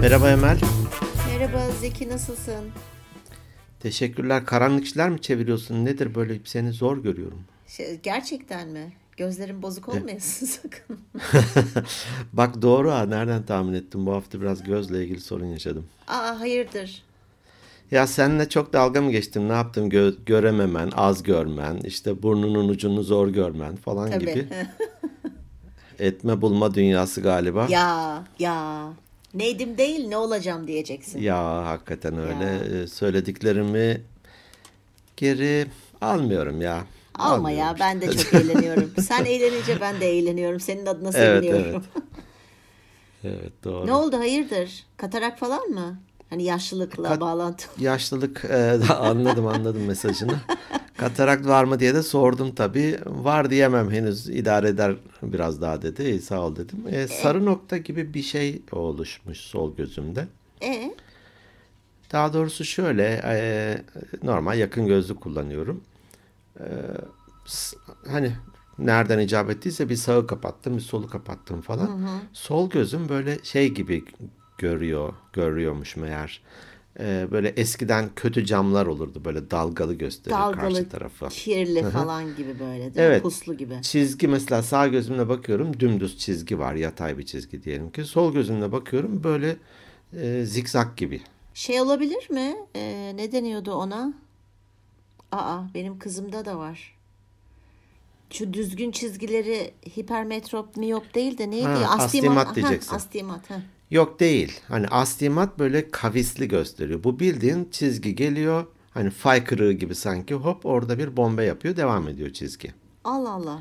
Merhaba Emel. Merhaba Zeki nasılsın? Teşekkürler. Karanlık işler mi çeviriyorsun? Nedir böyle seni zor görüyorum. Şey, gerçekten mi? Gözlerin bozuk olmayasın sakın. Bak doğru ha. Nereden tahmin ettim? Bu hafta biraz gözle ilgili sorun yaşadım. Aa hayırdır? Ya seninle çok dalga mı geçtim? Ne yaptım? Gö- görememen, az görmen, işte burnunun ucunu zor görmen falan Tabii. gibi. Etme bulma dünyası galiba. ya ya neydim değil ne olacağım diyeceksin. Ya hakikaten öyle. Ee, Söylediklerimi geri almıyorum ya. Alma ya Almıyorum. ben de çok eğleniyorum. Sen eğlenince ben de eğleniyorum. Senin adına Evet, seviniyorum. Evet doğru. ne oldu hayırdır? Katarak falan mı? Hani yaşlılıkla Kat- bağlantı. Yaşlılık e, anladım anladım mesajını. Katarakt var mı diye de sordum tabii. Var diyemem henüz idare eder biraz daha dedi. İyi, sağ ol dedim. E, sarı nokta gibi bir şey oluşmuş sol gözümde. E Daha doğrusu şöyle e, normal yakın gözlü kullanıyorum. E, hani nereden icap ettiyse bir sağı kapattım bir solu kapattım falan. Sol gözüm böyle şey gibi görüyor görüyormuş meğer. E, böyle eskiden kötü camlar olurdu böyle dalgalı gösterir dalgalı, karşı tarafı. kirli falan gibi böyle değil mi? Evet. Puslu gibi. Çizgi mesela sağ gözümle bakıyorum dümdüz çizgi var yatay bir çizgi diyelim ki. Sol gözümle bakıyorum böyle e, zikzak gibi. Şey olabilir mi? Ee, ne deniyordu ona? Aa benim kızımda da var. Şu düzgün çizgileri hipermetrop, miyop değil de neydi? Ha, astigmat Ha, diyeceksin. astigmat. Ha. Yok değil. Hani astigmat böyle kavisli gösteriyor. Bu bildiğin çizgi geliyor. Hani fay kırığı gibi sanki hop orada bir bomba yapıyor devam ediyor çizgi. Allah Allah.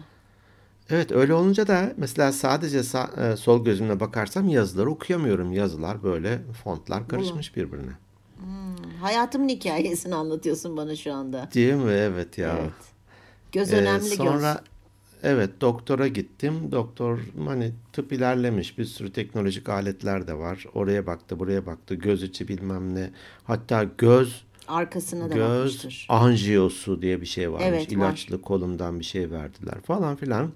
Evet öyle olunca da mesela sadece sağ- e, sol gözümle bakarsam yazıları okuyamıyorum. Yazılar böyle fontlar karışmış birbirine. Hayatımın hikayesini anlatıyorsun bana şu anda. Değil mi? Evet ya. Evet. Göz Ee, önemli sonra göz. Evet doktora gittim. Doktor hani tıp ilerlemiş bir sürü teknolojik aletler de var. Oraya baktı, buraya baktı. Göz içi bilmem ne. Hatta göz Arkasına da göz bakmıştır. anjiyosu diye bir şey varmış. Evet, var. İlaçlı kolumdan bir şey verdiler falan filan.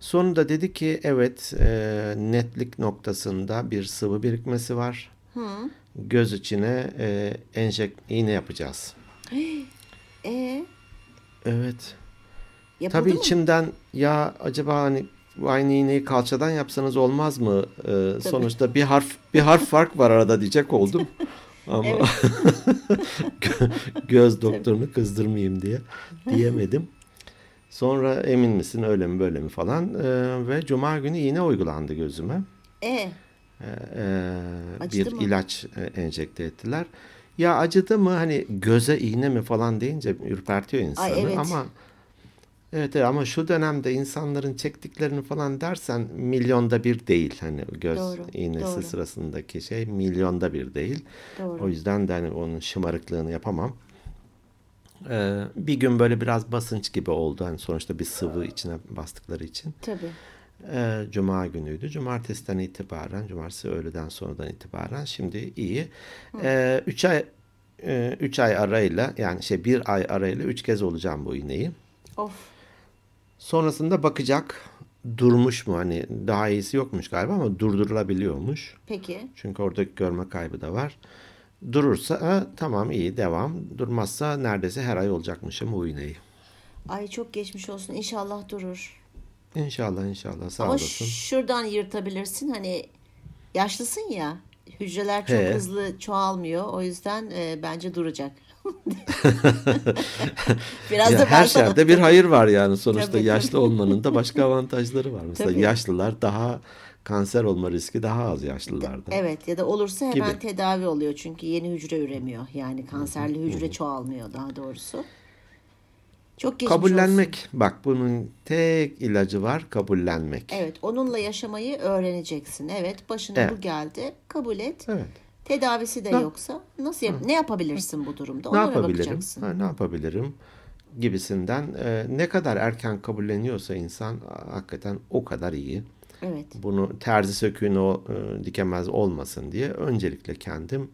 Sonunda dedi ki evet e, netlik noktasında bir sıvı birikmesi var. Göz içine e, enjek iğne yapacağız. E Evet. Yapıldı Tabii mı? içimden ya acaba hani bu aynı iğneyi kalçadan yapsanız olmaz mı? Ee, sonuçta bir harf bir harf fark var arada diyecek oldum. Ama gö- göz doktorunu kızdırmayayım diye diyemedim. Sonra emin misin öyle mi böyle mi falan Ee, ve cuma günü iğne uygulandı gözüme. E Ee, Acıdı bir mı? ilaç e, enjekte ettiler. Ya acıdı mı hani göze iğne mi falan deyince ürpertiyor insanı evet. ama evet, evet ama şu dönemde insanların çektiklerini falan dersen milyonda bir değil hani göz Doğru, iğnesi doğru. sırasındaki şey milyonda bir değil. Doğru. O yüzden de hani onun şımarıklığını yapamam. Ee, bir gün böyle biraz basınç gibi oldu. Hani sonuçta bir sıvı içine bastıkları için. tabii. Ee, Cuma günüydü. Cumartesiden itibaren, cumartesi öğleden sonradan itibaren şimdi iyi. Ee, üç ay e, üç ay arayla yani şey bir ay arayla üç kez olacağım bu iğneyi. Of. Sonrasında bakacak durmuş mu hani daha iyisi yokmuş galiba ama durdurulabiliyormuş. Peki. Çünkü orada görme kaybı da var. Durursa ha, tamam iyi devam. Durmazsa neredeyse her ay olacakmışım bu iğneyi. Ay çok geçmiş olsun. İnşallah durur. İnşallah inşallah sağ Ama olasın. şuradan yırtabilirsin. Hani yaşlısın ya. Hücreler çok He. hızlı çoğalmıyor. O yüzden e, bence duracak. Biraz Ya da her sana- şerde bir hayır var yani sonuçta Tabii. yaşlı olmanın da başka avantajları var. Mesela Tabii. yaşlılar daha kanser olma riski daha az yaşlılarda. Evet ya da olursa hemen Gibi. tedavi oluyor. Çünkü yeni hücre üremiyor. Yani kanserli hücre çoğalmıyor daha doğrusu. Çok geçmiş olsun. Kabullenmek. Bak bunun tek ilacı var kabullenmek. Evet onunla yaşamayı öğreneceksin. Evet başına Evet. bu geldi. Kabul et. Evet. Tedavisi de Ne- yoksa nasıl yap ne yapabilirsin bu durumda? Ne Ona yapabilirim? bakacaksın. Ha, ne yapabilirim? Gibisinden e, ne kadar erken kabulleniyorsa insan hakikaten o kadar iyi. Evet. Bunu terzi söküğüne o, e, dikemez olmasın diye öncelikle kendim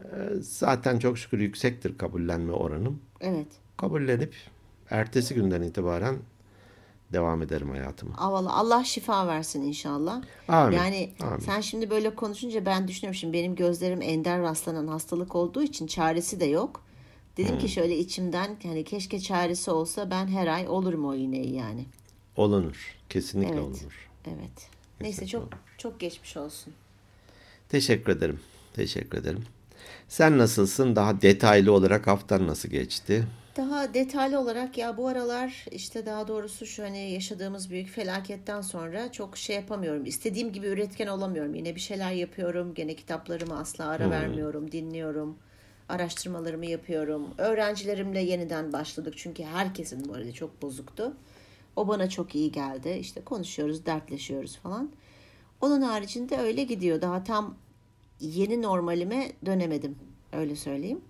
e, zaten çok şükür yüksektir kabullenme oranım. Evet. kabullenip ertesi günden itibaren devam ederim hayatıma. Allah, Allah şifa versin inşallah. Amin. Yani Amin. sen şimdi böyle konuşunca ben düşünüyorum şimdi benim gözlerim ender rastlanan hastalık olduğu için çaresi de yok. Dedim Hmm. ki şöyle içimden hani keşke çaresi olsa ben her ay olurum o iğneyi yani. Olunur. Kesinlikle Evet. olunur. Evet. Neyse Kesinlikle çok olur. çok geçmiş olsun. Teşekkür ederim. Teşekkür ederim. Sen nasılsın? Daha detaylı olarak haftan nasıl geçti? Daha detaylı olarak ya bu aralar işte daha doğrusu şu hani yaşadığımız büyük felaketten sonra çok şey yapamıyorum. İstediğim gibi üretken olamıyorum. Yine bir şeyler yapıyorum. Gene kitaplarımı asla ara vermiyorum. Dinliyorum. Araştırmalarımı yapıyorum. Öğrencilerimle yeniden başladık. Çünkü herkesin bu arada çok bozuktu. O bana çok iyi geldi. İşte konuşuyoruz, dertleşiyoruz falan. Onun haricinde öyle gidiyor. Daha tam yeni normalime dönemedim. Öyle söyleyeyim.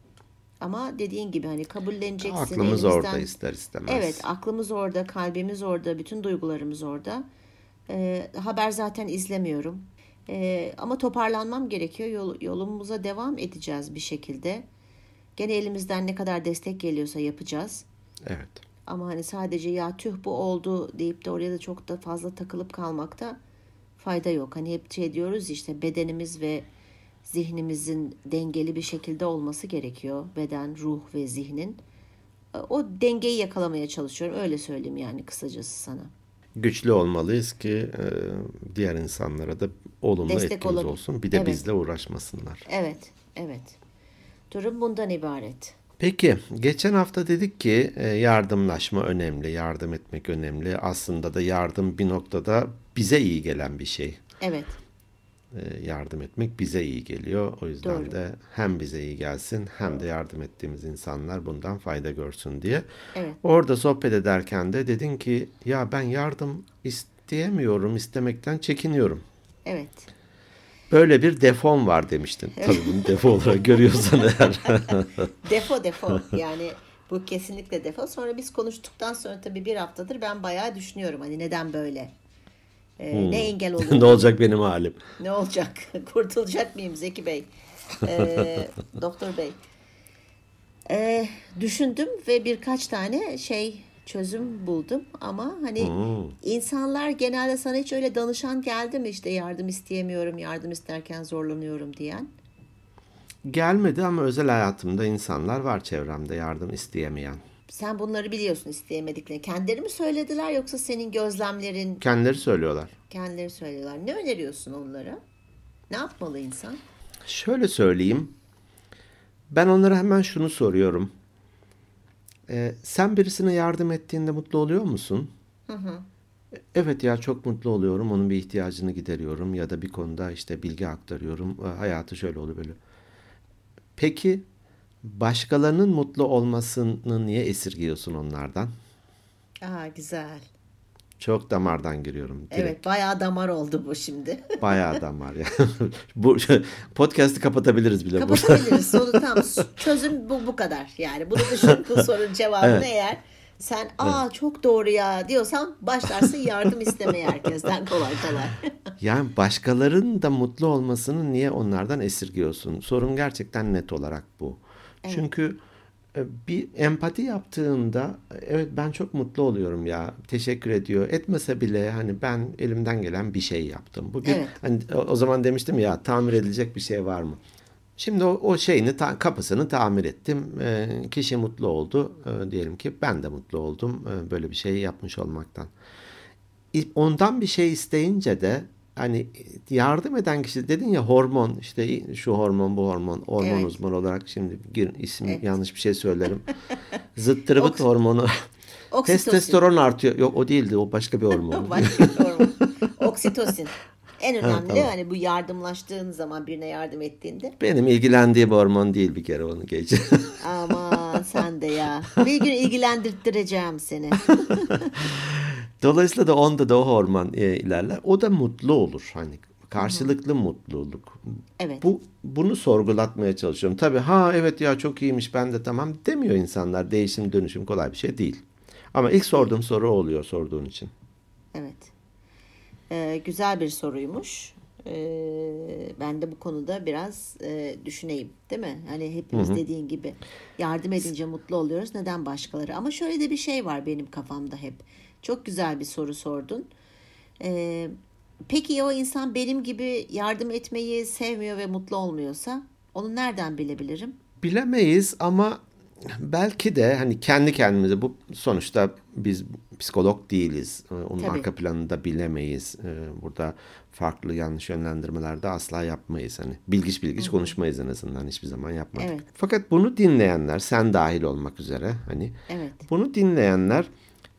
Ama dediğin gibi hani kabulleneceksin. Aklımız elimizden- orada ister istemez. Evet, aklımız orada, kalbimiz orada, bütün duygularımız orada. Ee, haber zaten izlemiyorum. Ee, ama toparlanmam gerekiyor. Yol, yolumuza devam edeceğiz bir şekilde. Gene elimizden ne kadar destek geliyorsa yapacağız. Evet. Ama hani sadece ya tüh bu oldu deyip de oraya da çok da fazla takılıp kalmakta fayda yok. Hani hep şey diyoruz işte bedenimiz ve zihnimizin dengeli bir şekilde olması gerekiyor. Beden, ruh ve zihnin. O dengeyi yakalamaya çalışıyorum. Öyle söyleyeyim yani kısacası sana. Güçlü olmalıyız ki e, diğer insanlara da olumlu Destek etkimiz olabil- olsun. Bir de Evet. bizle uğraşmasınlar. Evet, evet. Durum bundan ibaret. Peki, geçen hafta dedik ki e, yardımlaşma önemli, yardım etmek önemli. Aslında da yardım bir noktada bize iyi gelen bir şey. Evet, Yardım etmek bize iyi geliyor. O yüzden Doğru. de hem bize iyi gelsin hem de yardım ettiğimiz insanlar bundan fayda görsün diye. evet. Orada sohbet ederken de dedin ki ya ben yardım isteyemiyorum, istemekten çekiniyorum. Evet. Böyle bir defom var demiştin. Tabii bunu defo olarak görüyorsan eğer. Defo defo yani bu kesinlikle defo. Sonra biz konuştuktan sonra tabii bir haftadır ben bayağı düşünüyorum hani neden böyle? Ee, Ne engel olur? ne olacak benim halim? Ne olacak? Kurtulacak mıyım Zeki Bey? Ee, Doktor Bey. Ee, düşündüm ve birkaç tane şey çözüm buldum ama hani insanlar genelde sana hiç öyle danışan geldi mi işte yardım isteyemiyorum, yardım isterken zorlanıyorum diyen. Gelmedi ama özel hayatımda insanlar var çevremde yardım isteyemeyen. Sen bunları biliyorsun isteyemediklerini. Kendileri mi söylediler yoksa senin gözlemlerin Kendileri söylüyorlar. kendileri söylüyorlar. Ne öneriyorsun onlara? Ne yapmalı insan? Şöyle söyleyeyim. Ben onlara hemen şunu soruyorum. Ee, sen birisine yardım ettiğinde mutlu oluyor musun? Evet ya çok mutlu oluyorum. Onun bir ihtiyacını gideriyorum ya da bir konuda işte bilgi aktarıyorum. Ee, Hayatı şöyle oluyor böyle. Peki başkalarının mutlu olmasını niye esirgiyorsun onlardan? Aa güzel. Çok damardan giriyorum. Direkt. Evet bayağı damar oldu bu şimdi. Bayağı damar ya. Bu podcast'ı kapatabiliriz bile. Kapatabiliriz. Sonu tam çözüm bu bu kadar. Yani bunu düşün bu sorunun cevabını eğer sen aa çok doğru ya diyorsan başlarsın yardım istemeye herkesten kolay kolay. Yani başkalarının da mutlu olmasını niye onlardan esirgiyorsun? Sorun gerçekten net olarak bu. Çünkü e, bir empati yaptığında evet ben çok mutlu oluyorum ya teşekkür ediyor etmese bile hani ben elimden gelen bir şey yaptım. Bugün Evet. hani o, zaman demiştim ya tamir edilecek bir şey var mı? Şimdi o, o şeyini ta- kapısını tamir ettim. E, kişi mutlu oldu. E, diyelim ki ben de mutlu oldum e, böyle bir şey yapmış olmaktan. Ondan bir şey isteyince de hani yardım eden kişi dedin ya hormon işte şu hormon bu hormon hormon Evet. uzmanı olarak şimdi gir, isim Evet. yanlış bir şey söylerim. Zıttırıbıt Oks- hormonu. Oksitosin. Testosteron artıyor. Yok o değildi o başka bir hormon. Başka bir hormon. Oksitosin. En önemli tamam. hani bu yardımlaştığın zaman birine yardım ettiğinde. Benim ilgilendiğim hormon değil bir kere onu geç. Aman sen de ya. Bir gün ilgilendirttireceğim seni. Dolayısıyla da onda da o hormon e, ilerler. O da mutlu olur. Hani karşılıklı mutluluk. Evet. Bu bunu sorgulatmaya çalışıyorum. Tabii ha evet ya çok iyiymiş ben de tamam demiyor insanlar. Değişim dönüşüm kolay bir şey değil. Ama ilk sorduğum soru oluyor sorduğun için. Evet. Ee, güzel bir soruymuş. Ee, ben de bu konuda biraz e, düşüneyim değil mi? Hani hepimiz dediğin gibi yardım edince mutlu oluyoruz. Neden başkaları? Ama şöyle de bir şey var benim kafamda hep. Çok güzel bir soru sordun. Ee, peki ya o insan benim gibi yardım etmeyi sevmiyor ve mutlu olmuyorsa onu nereden bilebilirim? Bilemeyiz ama belki de hani kendi kendimize bu sonuçta biz psikolog değiliz. Ee, Onun Tabii. arka planını da bilemeyiz. Ee, Burada farklı yanlış yönlendirmeler de asla yapmayız. Hani bilgiç bilgiç konuşmayız en azından hiçbir zaman yapmadık. Evet. Fakat bunu dinleyenler sen dahil olmak üzere hani Evet. bunu dinleyenler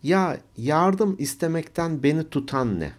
ya yardım istemekten beni tutan ne?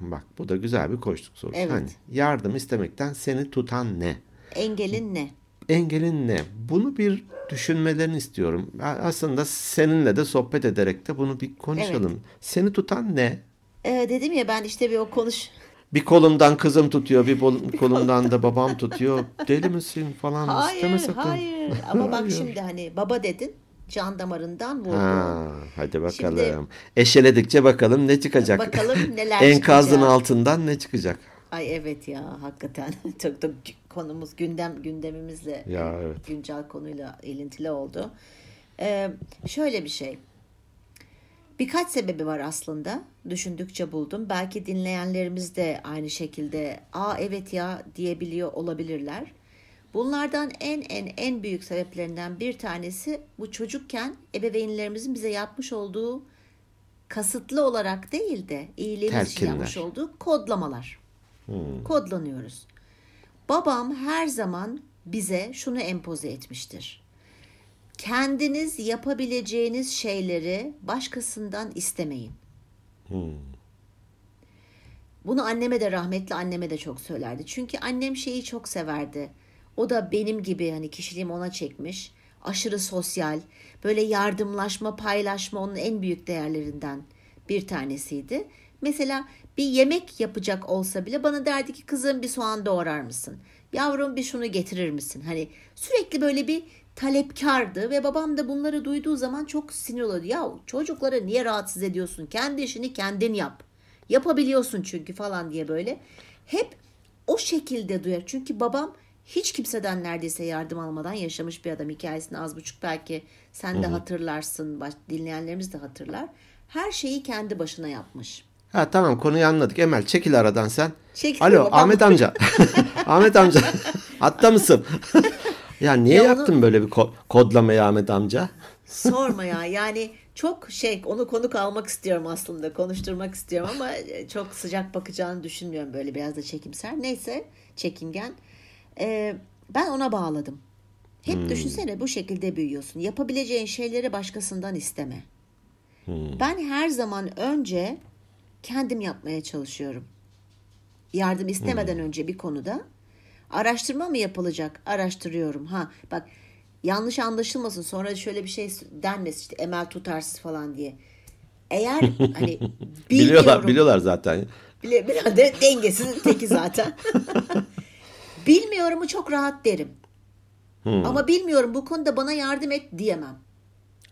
Bak bu da güzel bir koştuk sorusu. Evet. Hani yardım istemekten seni tutan ne? Engelin ne? engelin ne? Bunu bir düşünmelerini istiyorum. Aslında seninle de sohbet ederek de bunu bir konuşalım. Seni tutan ne? Ee, dedim ya ben işte bir o konuş Bir kolumdan kızım tutuyor, bir kolumdan da babam tutuyor. Deli misin falan Hayır, sakın. hayır. Ama bak Hayır. şimdi hani baba dedin, can damarından vurdu. Ha, hadi bakalım. Şimdi- Eşeledikçe bakalım ne çıkacak. Bakalım neler Enkazın çıkacak. altından ne çıkacak? Ay evet ya hakikaten çok da konumuz gündem gündemimizle Ya evet. güncel konuyla ilintili oldu. Ee, şöyle bir şey. Birkaç sebebi var aslında. Düşündükçe buldum. Belki dinleyenlerimiz de aynı şekilde aa evet ya diyebiliyor olabilirler. Bunlardan en en en büyük sebeplerinden bir tanesi bu çocukken ebeveynlerimizin bize yapmış olduğu kasıtlı olarak değil de iyiliğimiz için Telkinler. yapmış olduğu kodlamalar. Kodlanıyoruz. Babam her zaman bize şunu empoze etmiştir. Kendiniz yapabileceğiniz şeyleri başkasından istemeyin. Bunu anneme de rahmetli anneme de çok söylerdi. Çünkü annem şeyi çok severdi. O da benim gibi hani kişiliğim ona çekmiş. Aşırı sosyal, böyle yardımlaşma, paylaşma onun en büyük değerlerinden bir tanesiydi. Mesela bir yemek yapacak olsa bile bana derdi ki kızım bir soğan doğrar mısın? Yavrum bir şunu getirir misin? Hani sürekli böyle bir talepkardı ve babam da bunları duyduğu zaman çok sinir oluyordu. Ya çocukları niye rahatsız ediyorsun? Kendi işini kendin yap. Yapabiliyorsun çünkü falan diye böyle. Hep o şekilde duyar. Çünkü babam hiç kimseden neredeyse yardım almadan yaşamış bir adam. Hikayesini az buçuk belki sen de hatırlarsın. baş- Dinleyenlerimiz de hatırlar. Her şeyi kendi başına yapmış. Ha tamam konuyu anladık. Emel çekil aradan sen. Çekil Alo babam. Ahmet amca. Ahmet amca. Hatta mısın? ya niye Ya onu- yaptın böyle bir ko- kodlamayı Ahmet amca? Sorma ya yani çok şey onu konuk almak istiyorum aslında konuşturmak istiyorum ama e, çok sıcak bakacağını düşünmüyorum böyle biraz da çekimser. Neyse çekingen. Ee, ben ona bağladım. Hep düşünsene bu şekilde büyüyorsun. Yapabileceğin şeyleri başkasından isteme. Ben her zaman önce kendim yapmaya çalışıyorum. Yardım istemeden önce bir konuda araştırma mı yapılacak? Araştırıyorum. Ha bak yanlış anlaşılmasın. Sonra şöyle bir şey denmesin işte Emel tutarsız falan diye. Eğer hani Biliyorlar, biliyorlar zaten. Bile, biraz de dengesizin teki zaten. Bilmiyorumu çok rahat derim. Ama bilmiyorum bu konuda bana yardım et diyemem.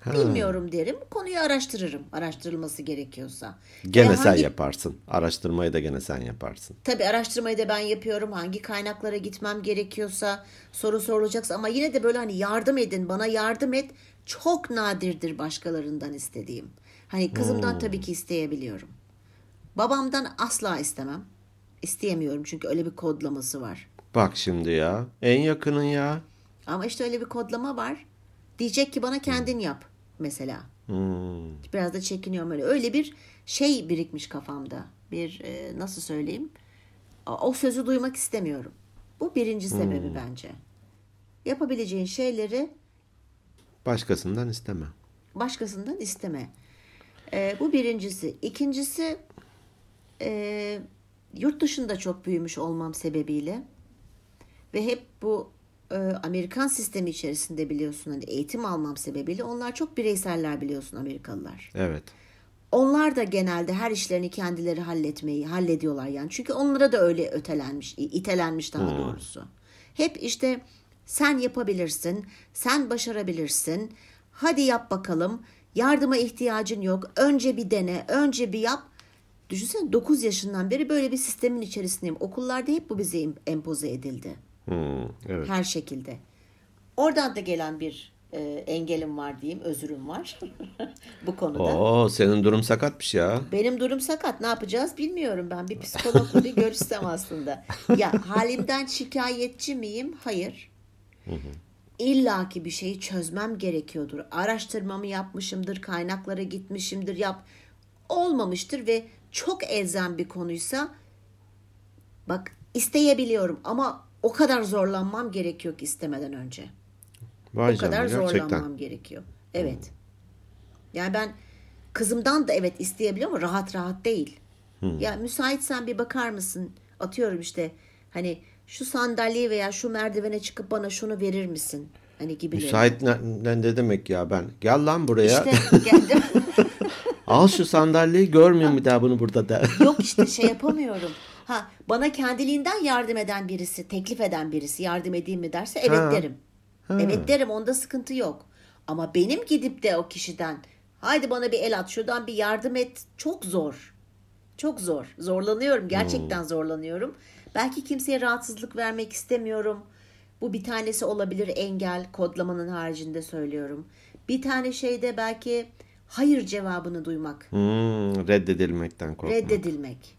Bilmiyorum derim. Konuyu araştırırım. Araştırılması gerekiyorsa. Gene Veya sen hangi- yaparsın. Araştırmayı da gene sen yaparsın. Tabii araştırmayı da ben yapıyorum. Hangi kaynaklara gitmem gerekiyorsa soru sorulacaksa ama yine de böyle hani yardım edin, bana yardım et. Çok nadirdir başkalarından istediğim. Hani kızımdan tabii ki isteyebiliyorum. Babamdan asla istemem. İsteyemiyorum çünkü öyle bir kodlaması var. Bak şimdi ya. En yakının ya. Ama işte öyle bir kodlama var. Diyecek ki bana kendin yap mesela. Hmm. Biraz da çekiniyorum öyle. Öyle bir şey birikmiş kafamda. Bir e, nasıl söyleyeyim? O sözü duymak istemiyorum. Bu birinci sebebi bence. Yapabileceğin şeyleri Başkasından isteme. başkasından isteme. E, bu birincisi. İkincisi e, yurt dışında çok büyümüş olmam sebebiyle ve hep bu e, Amerikan sistemi içerisinde biliyorsun hani eğitim almam sebebiyle onlar çok bireyseller biliyorsun Amerikalılar. Evet. Onlar da genelde her işlerini kendileri halletmeyi hallediyorlar yani. Çünkü onlara da öyle ötelenmiş, itelenmiş daha doğrusu. Hep işte sen yapabilirsin, sen başarabilirsin. Hadi yap bakalım. Yardıma ihtiyacın yok. Önce bir dene, önce bir yap. Düşünsene 9 yaşından beri böyle bir sistemin içerisindeyim. Okullarda hep bu bize em- empoze edildi. Hmm, evet. Her şekilde. Oradan da gelen bir e, engelim var diyeyim, özürüm var bu konuda. Oo, senin durum sakatmış ya. Benim durum sakat. Ne yapacağız bilmiyorum ben. Bir psikologla bir görüşsem aslında. Ya halimden şikayetçi miyim? Hayır. İlla ki bir şeyi çözmem gerekiyordur. Araştırmamı yapmışımdır, kaynaklara gitmişimdir, yap olmamıştır ve çok elzem bir konuysa bak isteyebiliyorum ama o kadar zorlanmam gerekiyor ki istemeden önce. Vay O kadar canına, gerçekten. zorlanmam gerekiyor. Evet. Yani ben kızımdan da evet isteyebiliyorum ama rahat rahat değil. Ya müsaitsen bir bakar mısın? Atıyorum işte hani şu sandalye veya şu merdivene çıkıp bana şunu verir misin? Hani gibi. Müsait ne, ne demek ya ben? Gel lan buraya. İşte geldim. Al şu sandalyeyi görmüyorum bir daha bunu burada da. Yok işte şey yapamıyorum. Ha bana kendiliğinden yardım eden birisi, teklif eden birisi yardım edeyim mi derse evet Ha. derim. Evet derim onda sıkıntı yok. Ama benim gidip de o kişiden haydi bana bir el at şuradan bir yardım et çok zor. Çok zor. Zorlanıyorum. Gerçekten zorlanıyorum. Belki kimseye rahatsızlık vermek istemiyorum. Bu bir tanesi olabilir engel kodlamanın haricinde söylüyorum. Bir tane şeyde belki hayır cevabını duymak. Hmm, reddedilmekten korkmak. Reddedilmek.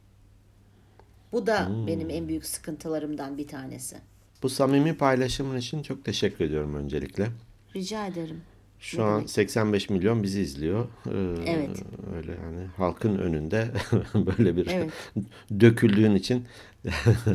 Bu da benim en büyük sıkıntılarımdan bir tanesi. Bu samimi paylaşımın için çok teşekkür ediyorum öncelikle. Rica ederim. Şu Ne an demek? 85 milyon bizi izliyor. Ee, Evet. Öyle yani halkın önünde böyle bir Evet. döküldüğün için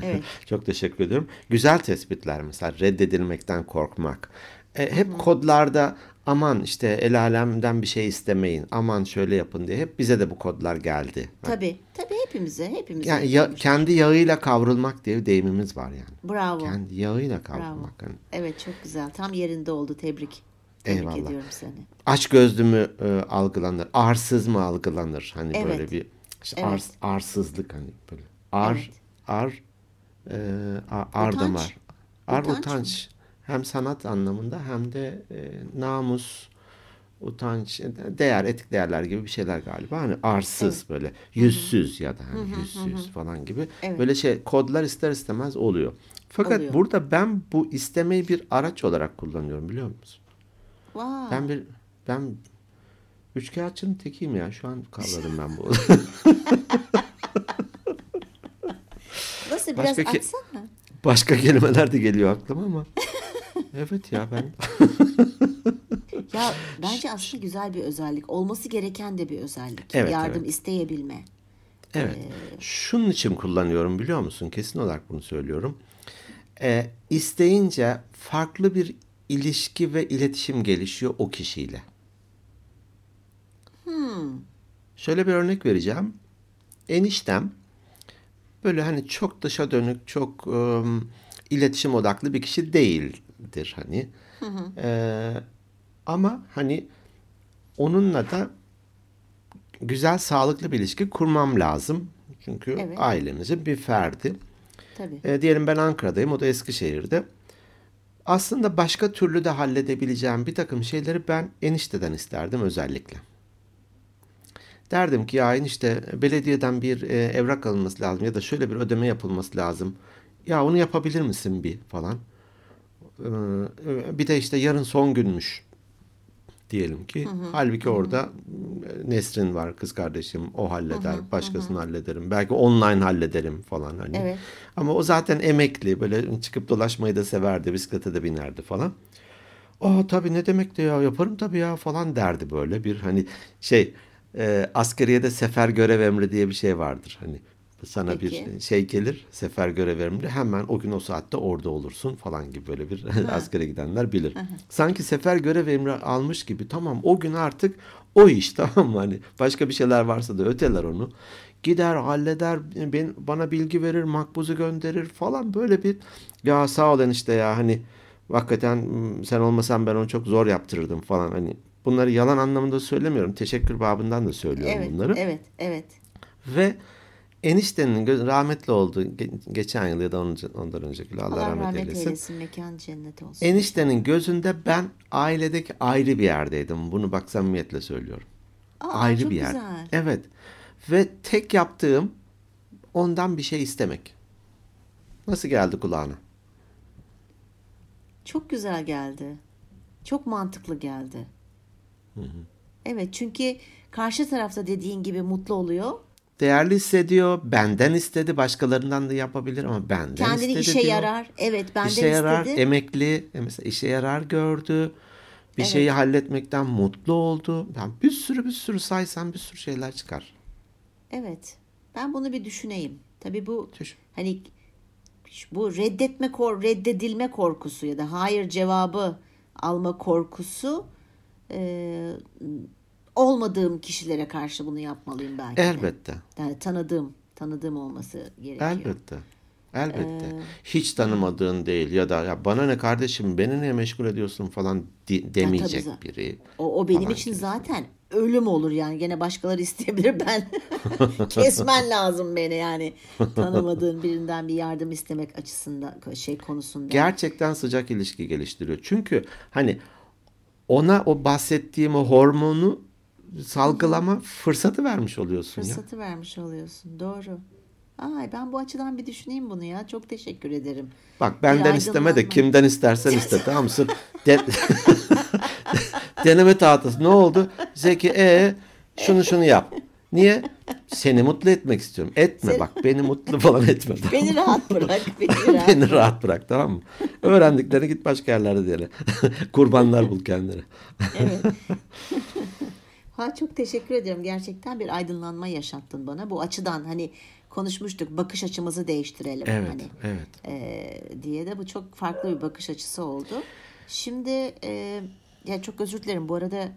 Evet. çok teşekkür ediyorum. Güzel tespitler mesela reddedilmekten korkmak. E, hep kodlarda aman işte el alemden bir şey istemeyin. Aman şöyle yapın diye hep bize de bu kodlar geldi. Tabii. Tabii hepimize. Hepimize. Yani ya- kendi yağıyla kavrulmak diye bir deyimimiz var yani. Bravo. Kendi yağıyla Bravo. kavrulmak. hani. Evet çok güzel. Tam yerinde oldu. Tebrik. Tebrik Eyvallah. ediyorum seni. aç gözlü mü e, algılanır, arsız mı algılanır? Hani Evet. böyle bir işte Evet. ars, arsızlık hani böyle. Ar, Evet. ar, e, ar Utanç. damar. Ar Utanç utanç. Hem sanat anlamında hem de e, namus, utanç, e, değer, etik değerler gibi bir şeyler galiba. Hani arsız böyle, yüzsüz ya da hani yüzsüz falan gibi. Evet. Böyle şey kodlar ister istemez oluyor. Fakat Oluyor. burada ben bu istemeyi bir araç olarak kullanıyorum biliyor musun? Vay. Ben bir ben üçkağıtçının tekiyim ya. Şu an kavradım ben bu. Nasıl biraz Başka açsana. Başka kelimeler de geliyor aklıma ama. Evet ya ben Ya bence aslında güzel bir özellik. Olması gereken de bir özellik. Evet, Yardım evet. isteyebilme. evet. Şunun için kullanıyorum biliyor musun? Kesin olarak bunu söylüyorum. Ee, isteyince farklı bir ilişki ve iletişim gelişiyor o kişiyle. Şöyle bir örnek vereceğim. Eniştem böyle hani çok dışa dönük, çok ım, iletişim odaklı bir kişi değildir hani. Ee, ama hani onunla da güzel, sağlıklı bir ilişki kurmam lazım. Çünkü Evet. ailemizin bir ferdi. Tabii. E, diyelim ben Ankara'dayım, o da Eskişehir'de. Aslında başka türlü de halledebileceğim bir takım şeyleri ben enişteden isterdim özellikle. Derdim ki ya enişte belediyeden bir e, evrak alınması lazım ya da şöyle bir ödeme yapılması lazım. Ya onu yapabilir misin bir falan. Ee, bir de işte yarın son günmüş diyelim ki. Halbuki orada e, Nesrin var kız kardeşim o halleder. Başkasını hallederim. Belki online hallederim falan hani. Evet. Ama o zaten emekli böyle çıkıp dolaşmayı da severdi. Bisiklete de binerdi falan. Aa tabii ne demek de ya yaparım tabii ya falan derdi böyle bir hani şey e, askeriyede sefer görev emri diye bir şey vardır. Hani sana Peki. bir şey gelir sefer görev emri hemen o gün o saatte orada olursun falan gibi böyle bir askere gidenler bilir. Sanki sefer görev emri almış gibi tamam o gün artık o iş tamam mı hani başka bir şeyler varsa da öteler onu. Gider halleder ben, bana bilgi verir makbuzu gönderir falan böyle bir ya sağ ol enişte ya hani hakikaten sen olmasan ben onu çok zor yaptırırdım falan hani bunları yalan anlamında söylemiyorum teşekkür babından da söylüyorum Evet. bunları. Evet. Evet. Ve eniştenin rahmetli oldu ge- geçen yıl ya da ondan, önceki Allah, Allah rahmet, rahmet eylesin. eylesin. Mekan cennet olsun. Eniştenin gözünde ben ailedeki ayrı bir yerdeydim. Bunu bak samimiyetle söylüyorum. Aa, ayrı çok bir yer. güzel. Evet. Ve tek yaptığım ondan bir şey istemek. Nasıl geldi kulağına? Çok güzel geldi. Çok mantıklı geldi. Evet çünkü karşı tarafta dediğin gibi mutlu oluyor. Değerli hissediyor. Benden istedi. Başkalarından da yapabilir ama benden Kendini istedi işe diyor. yarar. Evet benden İşe yarar, istedi. emekli, e, mesela işe yarar gördü. Bir şeyi halletmekten mutlu oldu. Yani bir sürü bir sürü saysan bir sürü şeyler çıkar. Evet. Ben bunu bir düşüneyim. Tabii bu Düşün. hani bu reddetme kor reddedilme korkusu ya da hayır cevabı alma korkusu e, olmadığım kişilere karşı bunu yapmalıyım belki de. Elbette. Yani tanıdığım, tanıdığım olması gerekiyor. Elbette. Elbette. Ee, Hiç tanımadığın değil ya da ya bana ne kardeşim beni ne meşgul ediyorsun falan di- demeyecek tabii. biri. O, o benim için gibi. zaten ölüm olur yani. Gene başkaları isteyebilir ben. Kesmen lazım beni yani. Tanımadığın birinden bir yardım istemek açısından şey konusunda. Gerçekten sıcak ilişki geliştiriyor. Çünkü hani ona o bahsettiğim o hormonu salgılama fırsatı vermiş oluyorsun ya. Fırsatı vermiş oluyorsun. Doğru. Ay ben bu açıdan bir düşüneyim bunu ya. Çok teşekkür ederim. Bak benden Bir isteme de kimden istersen iste tamam mı? De- deneme tahtası. Ne oldu? Zeki e şunu şunu yap. Niye? Seni mutlu etmek istiyorum. Etme bak beni mutlu falan etme. tamam? Beni rahat bırak. Beni rahat. Beni rahat bırak tamam mı? Öğrendiklerini git başka yerlerde diyelim. Kurbanlar bul kendine. Evet. Ha çok teşekkür ederim. Gerçekten bir aydınlanma yaşattın bana. Bu açıdan hani konuşmuştuk. Bakış açımızı değiştirelim. Evet, Hani. evet. e, diye de bu çok farklı bir bakış açısı oldu. Şimdi e, ya çok özür dilerim bu arada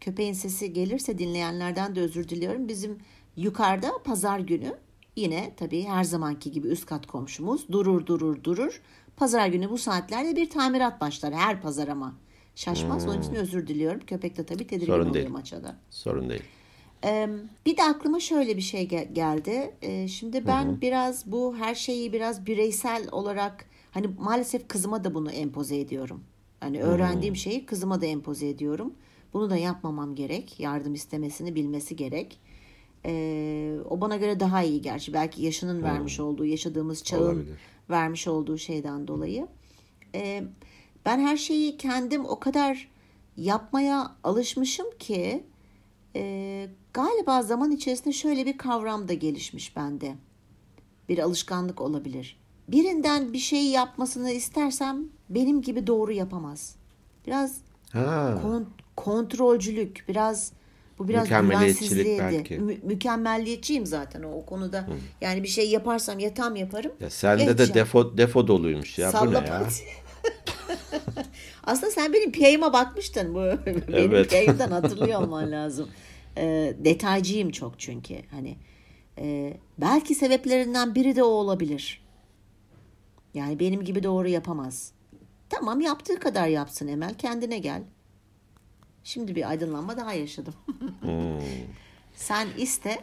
köpeğin sesi gelirse dinleyenlerden de özür diliyorum. Bizim yukarıda pazar günü yine tabii her zamanki gibi üst kat komşumuz durur durur durur. Pazar günü bu saatlerde bir tamirat başlar her pazar ama. Şaşmaz. Onun için özür diliyorum. Köpek de tabii tedirgin Sorun oluyor değil. maçada. Sorun değil. Ee, bir de aklıma şöyle bir şey gel- geldi. Ee, şimdi ben biraz bu her şeyi biraz bireysel olarak hani maalesef kızıma da bunu empoze ediyorum. Hani öğrendiğim şeyi kızıma da empoze ediyorum. Bunu da yapmamam gerek. Yardım istemesini bilmesi gerek. Ee, o bana göre daha iyi gerçi. Belki yaşının vermiş olduğu, yaşadığımız çağın Olabilir. vermiş olduğu şeyden dolayı. Ee, ben her şeyi kendim o kadar yapmaya alışmışım ki e, galiba zaman içerisinde şöyle bir kavram da gelişmiş bende. Bir alışkanlık olabilir. Birinden bir şey yapmasını istersem benim gibi doğru yapamaz. Biraz Ha. kon- kontrolcülük, biraz bu biraz de- belki. Mü- mükemmelliyetçiyim zaten o, o konuda. Yani bir şey yaparsam ya tam yaparım. Ya sende ya de hiç defo defo doluymuş ya. Bu ne ya? Aslında sen benim PI'ıma bakmıştın. Bu benim Evet. Hatırlıyor olman lazım. Ee, detaycıyım çok çünkü. Hani e, belki sebeplerinden biri de o olabilir. Yani benim gibi doğru yapamaz. Tamam yaptığı kadar yapsın Emel. Kendine gel. Şimdi bir aydınlanma daha yaşadım. Hmm. Sen iste.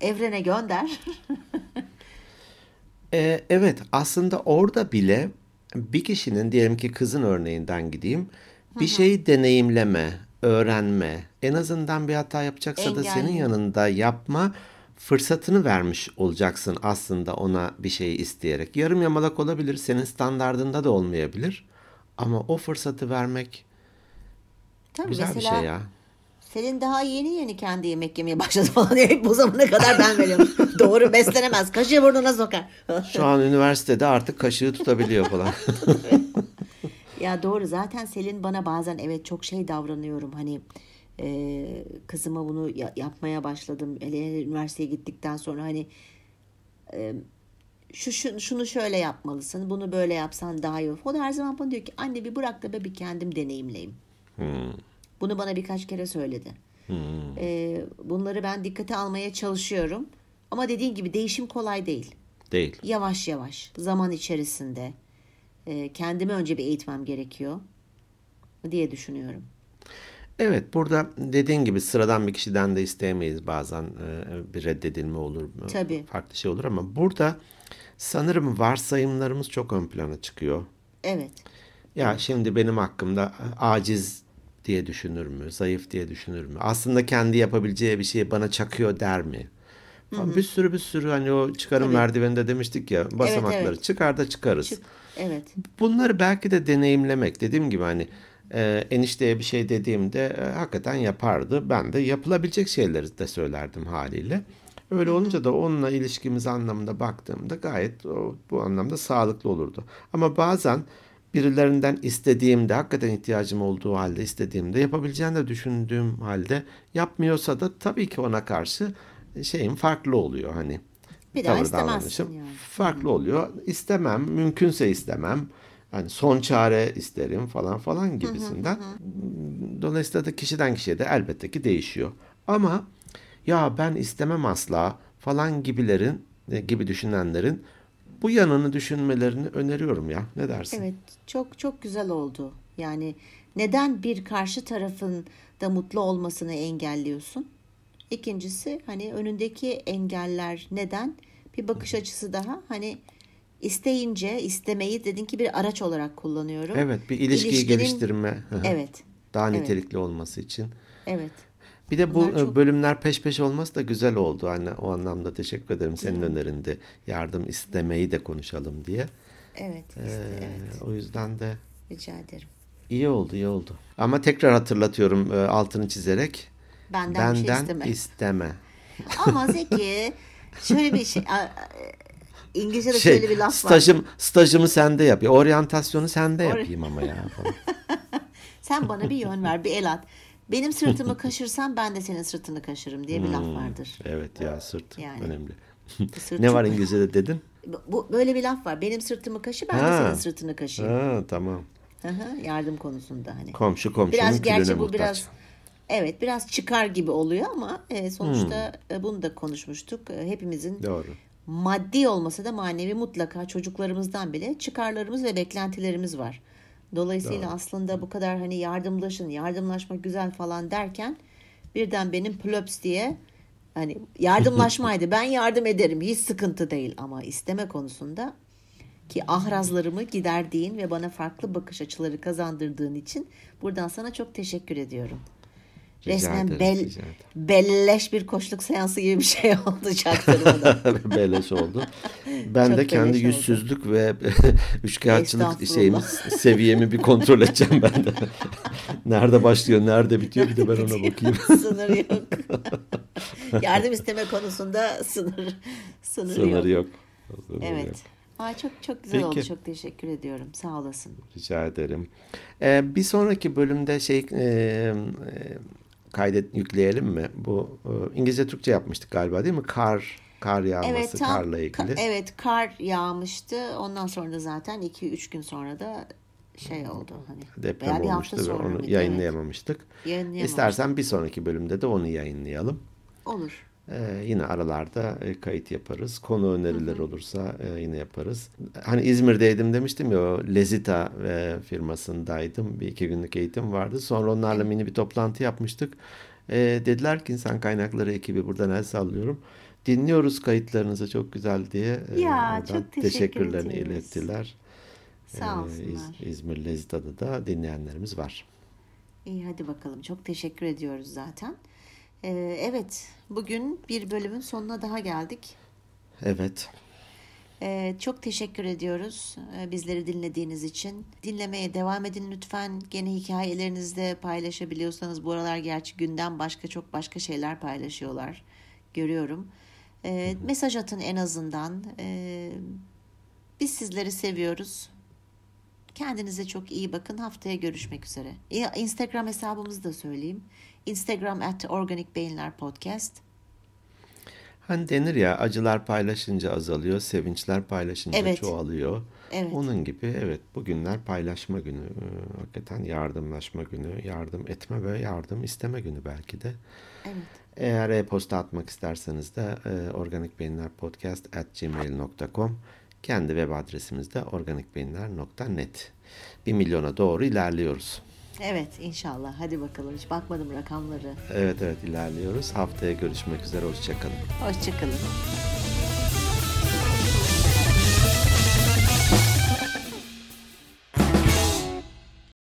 Evrene gönder. Ee, evet aslında orada bile bir kişinin diyelim ki kızın örneğinden gideyim. Bir şeyi deneyimleme, öğrenme, en azından bir hata yapacaksa da senin yanında yapma fırsatını vermiş olacaksın aslında ona bir şey isteyerek. Yarım yamalak olabilir, senin standardında da olmayabilir. Ama o fırsatı vermek Tabii güzel bir mesela şey ya. Selin daha yeni yeni kendi yemek yemeye başladı falan diye bu zamana kadar ben veriyorum. Doğru beslenemez. Kaşığı burnuna sokar. Şu an üniversitede artık kaşığı tutabiliyor falan. ya doğru zaten Selin bana bazen evet çok şey davranıyorum. Hani e, kızıma bunu ya- yapmaya başladım. Hele üniversiteye gittikten sonra hani e, şu, şu şunu şöyle yapmalısın. Bunu böyle yapsan daha iyi olur. O da her zaman bana diyor ki anne bir bırak da be bir kendim deneyimleyeyim. Bunu bana birkaç kere söyledi. Ee, bunları ben dikkate almaya çalışıyorum. Ama dediğin gibi değişim kolay değil. Değil. Yavaş yavaş, zaman içerisinde e, kendimi önce bir eğitmem gerekiyor diye düşünüyorum. Evet burada dediğin gibi sıradan bir kişiden de isteyemeyiz bazen e, bir reddedilme olur Tabii. farklı şey olur ama burada sanırım varsayımlarımız çok ön plana çıkıyor. Evet, Ya şimdi benim hakkımda aciz diye düşünür mü? Zayıf diye düşünür mü? Aslında kendi yapabileceği bir şeyi bana çakıyor der mi? Falan Bir sürü bir sürü hani o çıkarım Tabii. merdiveninde demiştik ya basamakları evet. çıkar da çıkarız. Çık. Evet. Bunları belki de deneyimlemek dediğim gibi hani e, enişteye bir şey dediğimde e, hakikaten yapardı. Ben de yapılabilecek şeyleri de söylerdim haliyle. Öyle olunca da onunla ilişkimiz anlamında baktığımda gayet o, bu anlamda sağlıklı olurdu. Ama bazen birilerinden istediğimde hakikaten ihtiyacım olduğu halde istediğimde yapabileceğini de düşündüğüm halde yapmıyorsa da tabii ki ona karşı şeyim farklı oluyor hani. Bir daha istemezsin yani. farklı oluyor. İstemem, mümkünse istemem. Hani son çare isterim falan falan gibisinden. Dolayısıyla da kişiden kişiye de elbette ki değişiyor. Ama ya ben istemem asla falan gibilerin e, gibi düşünenlerin bu yanını düşünmelerini öneriyorum ya. Ne dersin? Evet, çok çok güzel oldu. Yani neden bir karşı tarafın da mutlu olmasını engelliyorsun? İkincisi hani önündeki engeller neden? Bir bakış açısı daha hani isteyince istemeyi dedin ki bir araç olarak kullanıyorum. Evet, bir ilişkiyi İlişkinin- geliştirme. Evet. Daha evet. nitelikli olması için. Evet. Bir de bu e, çok- bölümler peş peşe olması da güzel oldu. Hani o anlamda teşekkür ederim senin önerinde yardım istemeyi de konuşalım diye. Evet. Ee, işte, evet. O yüzden de Rica ederim. iyi oldu, iyi oldu. Ama tekrar hatırlatıyorum e, altını çizerek. Benden, bir şey Benden isteme. isteme. Ama Zeki şöyle bir şey İngilizce'de Şey, şöyle bir laf var. stajım, stajımı sende yap. Ya, Oryantasyonu sende Or- yapayım ama ya. Sen bana bir yön ver, bir el at. Benim sırtımı kaşırsan ben de senin sırtını kaşırım diye bir laf Hmm. vardır. evet ya sırt Yani. önemli. Sırt ne var İngilizce'de dedin? Bu böyle bir laf var. Benim sırtımı kaşı, ben de Ha. senin sırtını kaşıyım. Ha, tamam. Hı, Yardım konusunda hani. Komşu komşunun Biraz gerçi bu muhtaç. biraz evet biraz çıkar gibi oluyor ama e, sonuçta Hmm. e, bunu da konuşmuştuk. E, Hepimizin Doğru. maddi olmasa da manevi mutlaka çocuklarımızdan bile çıkarlarımız ve beklentilerimiz var. Dolayısıyla aslında bu kadar hani yardımlaşın, yardımlaşmak güzel falan derken birden benim plöps diye hani yardımlaşmaydı. ben yardım ederim. Hiç sıkıntı değil ama isteme konusunda ki ahrazlarımı giderdiğin ve bana farklı bakış açıları kazandırdığın için buradan sana çok teşekkür ediyorum. Rica Resmen ederim, bel, belleş bir koçluk seansı gibi bir şey oldu çaktırmadan. beleş oldu. Ben Çok de kendi oldu. yüzsüzlük ve üçkağıtçılık Estağfurullah. şeyimi, seviyemi bir kontrol edeceğim ben de. nerede başlıyor, nerede bitiyor bir de ben ona bakayım. sınır yok. Yardım isteme konusunda sınır sınır, Sınırı yok. yok. Sınırı Evet. yok. Aa, çok çok güzel oldu. Peki. Çok teşekkür ediyorum. Sağ olasın. Rica ederim. Ee, bir sonraki bölümde şey e, e, kaydet yükleyelim mi? Bu e, İngilizce Türkçe yapmıştık galiba değil mi? Kar kar yağması, Evet tam karla ilgili. ka- evet kar yağmıştı. Ondan sonra da zaten 2-3 gün sonra da şey oldu hani. Deprem veya bir olmuştu hafta ve sonra onu mıydı? yayınlayamamıştık. Evet. Yayınlayamamıştık. İstersen bir sonraki bölümde de onu yayınlayalım. Olur. Ee, yine aralarda e, kayıt yaparız. Konu önerileri olursa e, yine yaparız. Hani İzmir'deydim demiştim ya o Lezita e, firmasındaydım. Bir iki günlük eğitim vardı. Sonra onlarla mini bir toplantı yapmıştık. E, dediler ki insan kaynakları ekibi buradan el sallıyorum. Dinliyoruz kayıtlarınızı çok güzel diye. e, Ya, çok teşekkür teşekkürlerini ediyoruz. ilettiler. Sağ Ee, olsunlar. İz- İzmir Lezita'da da dinleyenlerimiz var. İyi hadi bakalım. Çok teşekkür ediyoruz zaten. Ee, evet bugün bir bölümün sonuna daha geldik. Evet. Ee, çok teşekkür ediyoruz e, bizleri dinlediğiniz için. Dinlemeye devam edin lütfen. Gene hikayelerinizde paylaşabiliyorsanız bu aralar gerçi günden başka çok başka şeyler paylaşıyorlar. Görüyorum. Ee, mesaj atın en azından. Ee, biz sizleri seviyoruz. Kendinize çok iyi bakın. Haftaya görüşmek üzere. Ya, Instagram hesabımızı da söyleyeyim. Instagram at Organic Beyinler Podcast. Hani denir ya acılar paylaşınca azalıyor, sevinçler paylaşınca Evet. çoğalıyor. Evet. Onun gibi evet bugünler paylaşma günü, Ee, hakikaten yardımlaşma günü, yardım etme ve yardım isteme günü belki de. Evet. Eğer e-posta atmak isterseniz de e, organikbeyinlerpodcast@gmail.com kendi web adresimiz de organikbeyinler.net. Bir milyona doğru ilerliyoruz. Evet inşallah. Hadi bakalım. Hiç bakmadım rakamları. Evet evet ilerliyoruz. Haftaya görüşmek üzere. Hoşçakalın. Hoşçakalın.